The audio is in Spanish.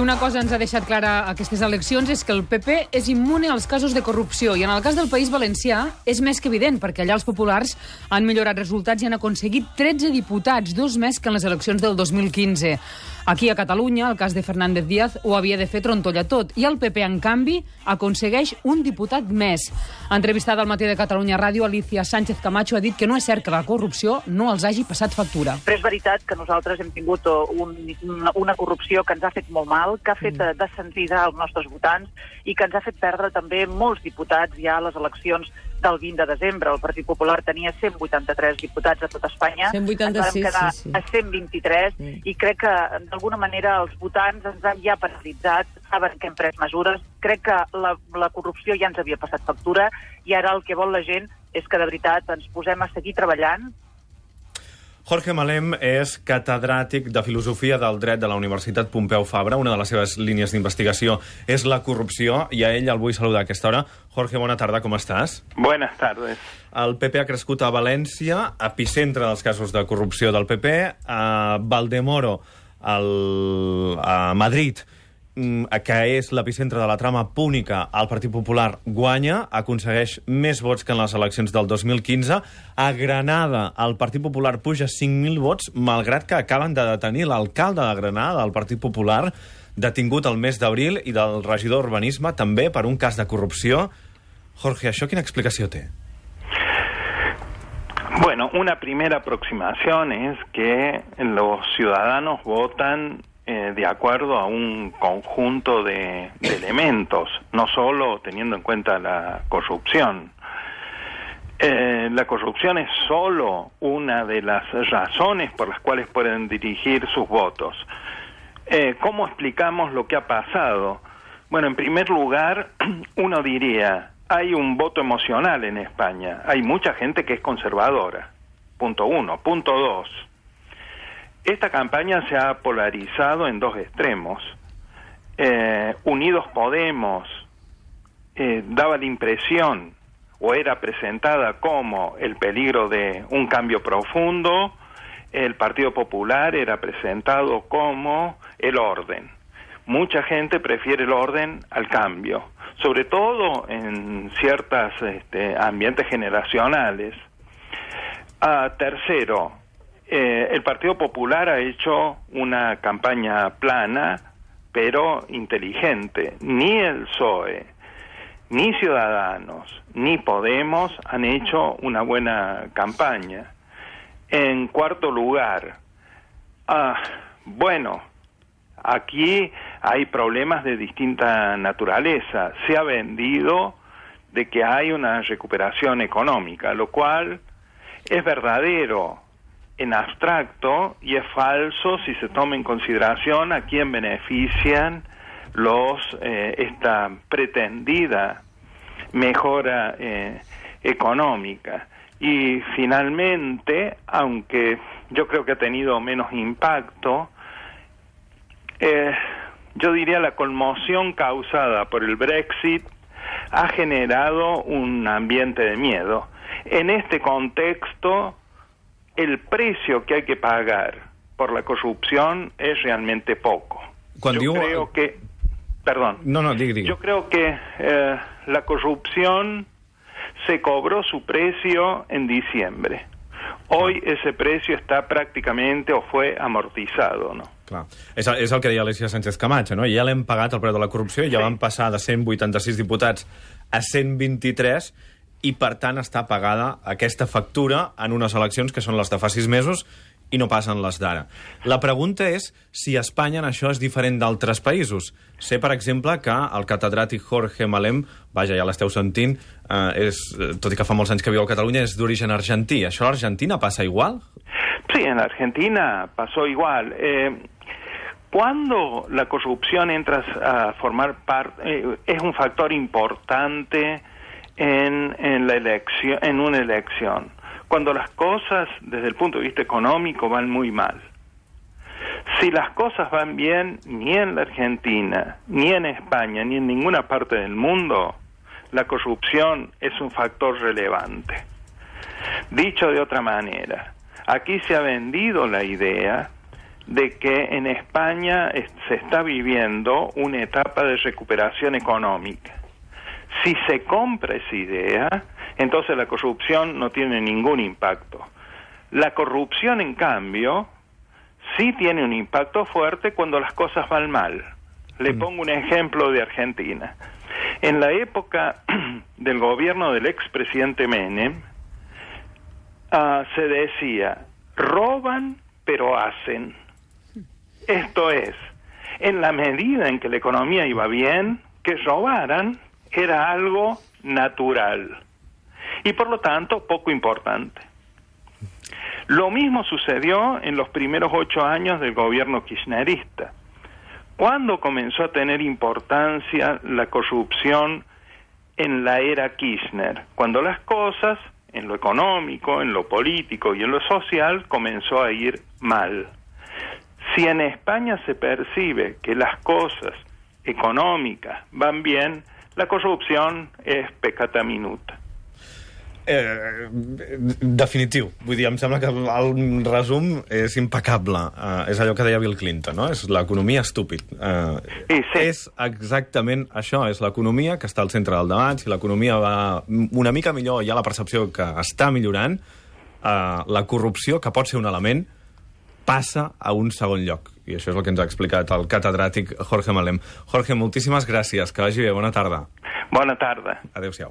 Una cosa ens ha deixat clara aquestes eleccions és que el PP és immune als casos de corrupció i en el cas del País Valencià és més que evident perquè allà els populars han millorat resultats i han aconseguit 13 diputats, dos més que en les eleccions del 2015. Aquí a Catalunya, el cas de Fernández Díaz ho havia de fer trontolla tot i el PP, en canvi, aconsegueix un diputat més. Entrevistada al matí de Catalunya Ràdio, Alicia Sánchez Camacho ha dit que no és cert que la corrupció no els hagi passat factura. Però és veritat que nosaltres hem tingut un, una, una corrupció que ens ha fet molt mal, que ha fet mm. descentralitzar els nostres votants i que ens ha fet perdre també molts diputats ja a les eleccions del 20 de desembre. El Partit Popular tenia 183 diputats a tot Espanya. 186, ens quedar sí, sí. a 123 sí. i crec que, d'alguna manera, els votants ens han ja paralitzat, saben que hem pres mesures. Crec que la, la corrupció ja ens havia passat factura i ara el que vol la gent és que, de veritat, ens posem a seguir treballant Jorge Malem és catedràtic de Filosofia del Dret de la Universitat Pompeu Fabra. Una de les seves línies d'investigació és la corrupció, i a ell el vull saludar a aquesta hora. Jorge, bona tarda, com estàs? Buenas tardes. El PP ha crescut a València, epicentre dels casos de corrupció del PP, a Valdemoro, al, a Madrid, que és l'epicentre de la trama púnica, el Partit Popular guanya, aconsegueix més vots que en les eleccions del 2015. A Granada, el Partit Popular puja 5.000 vots, malgrat que acaben de detenir l'alcalde de Granada del Partit Popular, detingut el mes d'abril, i del regidor d'Urbanisme, també per un cas de corrupció. Jorge, això quina explicació té? Bueno, una primera aproximación es que los ciudadanos votan eh, de acuerdo a un conjunto de, elementos, no solo teniendo en cuenta la corrupción. Eh, la corrupción es solo una de las razones por las cuales pueden dirigir sus votos. Eh, ¿Cómo explicamos lo que ha pasado? Bueno, en primer lugar, uno diría, hay un voto emocional en España, hay mucha gente que es conservadora, punto uno. Punto dos, esta campaña se ha polarizado en dos extremos. Eh, Unidos Podemos eh, daba la impresión o era presentada como el peligro de un cambio profundo, el Partido Popular era presentado como el orden. Mucha gente prefiere el orden al cambio, sobre todo en ciertos este, ambientes generacionales. Ah, tercero, eh, el Partido Popular ha hecho una campaña plana, pero inteligente. Ni el PSOE, ni Ciudadanos, ni Podemos han hecho una buena campaña. En cuarto lugar, ah, bueno, aquí hay problemas de distinta naturaleza. Se ha vendido de que hay una recuperación económica, lo cual es verdadero en abstracto y es falso si se toma en consideración a quién benefician los eh, esta pretendida mejora eh, económica. Y finalmente aunque yo creo que ha tenido menos impacto eh, yo diría la conmoción causada por el Brexit ha generado un ambiente de miedo. En este contexto el precio que hay que pagar por la corrupción es realmente poco. Cuando yo creo que, perdón, no, no, diga, diga. yo creo que eh, la corrupción se cobró su precio en diciembre. Hoy ese precio està pràcticament o fue amortitzado, no? Clar. És, és el que deia Alicia Sánchez Camacho, no? Ja l'hem pagat el preu de la corrupció, ja sí. van passar de 186 diputats a 123 i, per tant, està pagada aquesta factura en unes eleccions que són les de fa sis mesos i no passen les d'ara. La pregunta és si Espanya en això és diferent d'altres països. Sé, per exemple, que el catedràtic Jorge Malem, vaja, ja l'esteu sentint, eh, és, tot i que fa molts anys que viu a Catalunya, és d'origen argentí. Això a l'Argentina passa igual? Sí, en Argentina pasó igual. Eh, cuando la corrupción entra a formar parte, eh, es un factor importante en, en, la elección, en una elección, cuando las cosas desde el punto de vista económico van muy mal. Si las cosas van bien, ni en la Argentina, ni en España, ni en ninguna parte del mundo, la corrupción es un factor relevante. Dicho de otra manera, aquí se ha vendido la idea de que en España es- se está viviendo una etapa de recuperación económica. Si se compra esa idea, entonces la corrupción no tiene ningún impacto. La corrupción, en cambio, sí tiene un impacto fuerte cuando las cosas van mal. Le pongo un ejemplo de Argentina. En la época del gobierno del expresidente Menem, ah, se decía, roban pero hacen. Esto es, en la medida en que la economía iba bien, que robaran era algo natural y por lo tanto poco importante. Lo mismo sucedió en los primeros ocho años del gobierno kirchnerista. ¿Cuándo comenzó a tener importancia la corrupción en la era Kirchner? Cuando las cosas, en lo económico, en lo político y en lo social, comenzó a ir mal. Si en España se percibe que las cosas econòmiques van bien, la corrupció és pecata minuta. Eh, definitiu. Vull dir, em sembla que el resum és impecable. Eh, és allò que deia Bill Clinton, no? És l'economia estúpid. Eh, Sí, sí. És exactament això, és l'economia que està al centre del debat. Si l'economia va una mica millor, hi ha la percepció que està millorant, eh, la corrupció, que pot ser un element, passa a un segon lloc. I això és el que ens ha explicat el catedràtic Jorge Malem. Jorge, moltíssimes gràcies. Que vagi bé. Bona tarda. Bona tarda. Adéu-siau.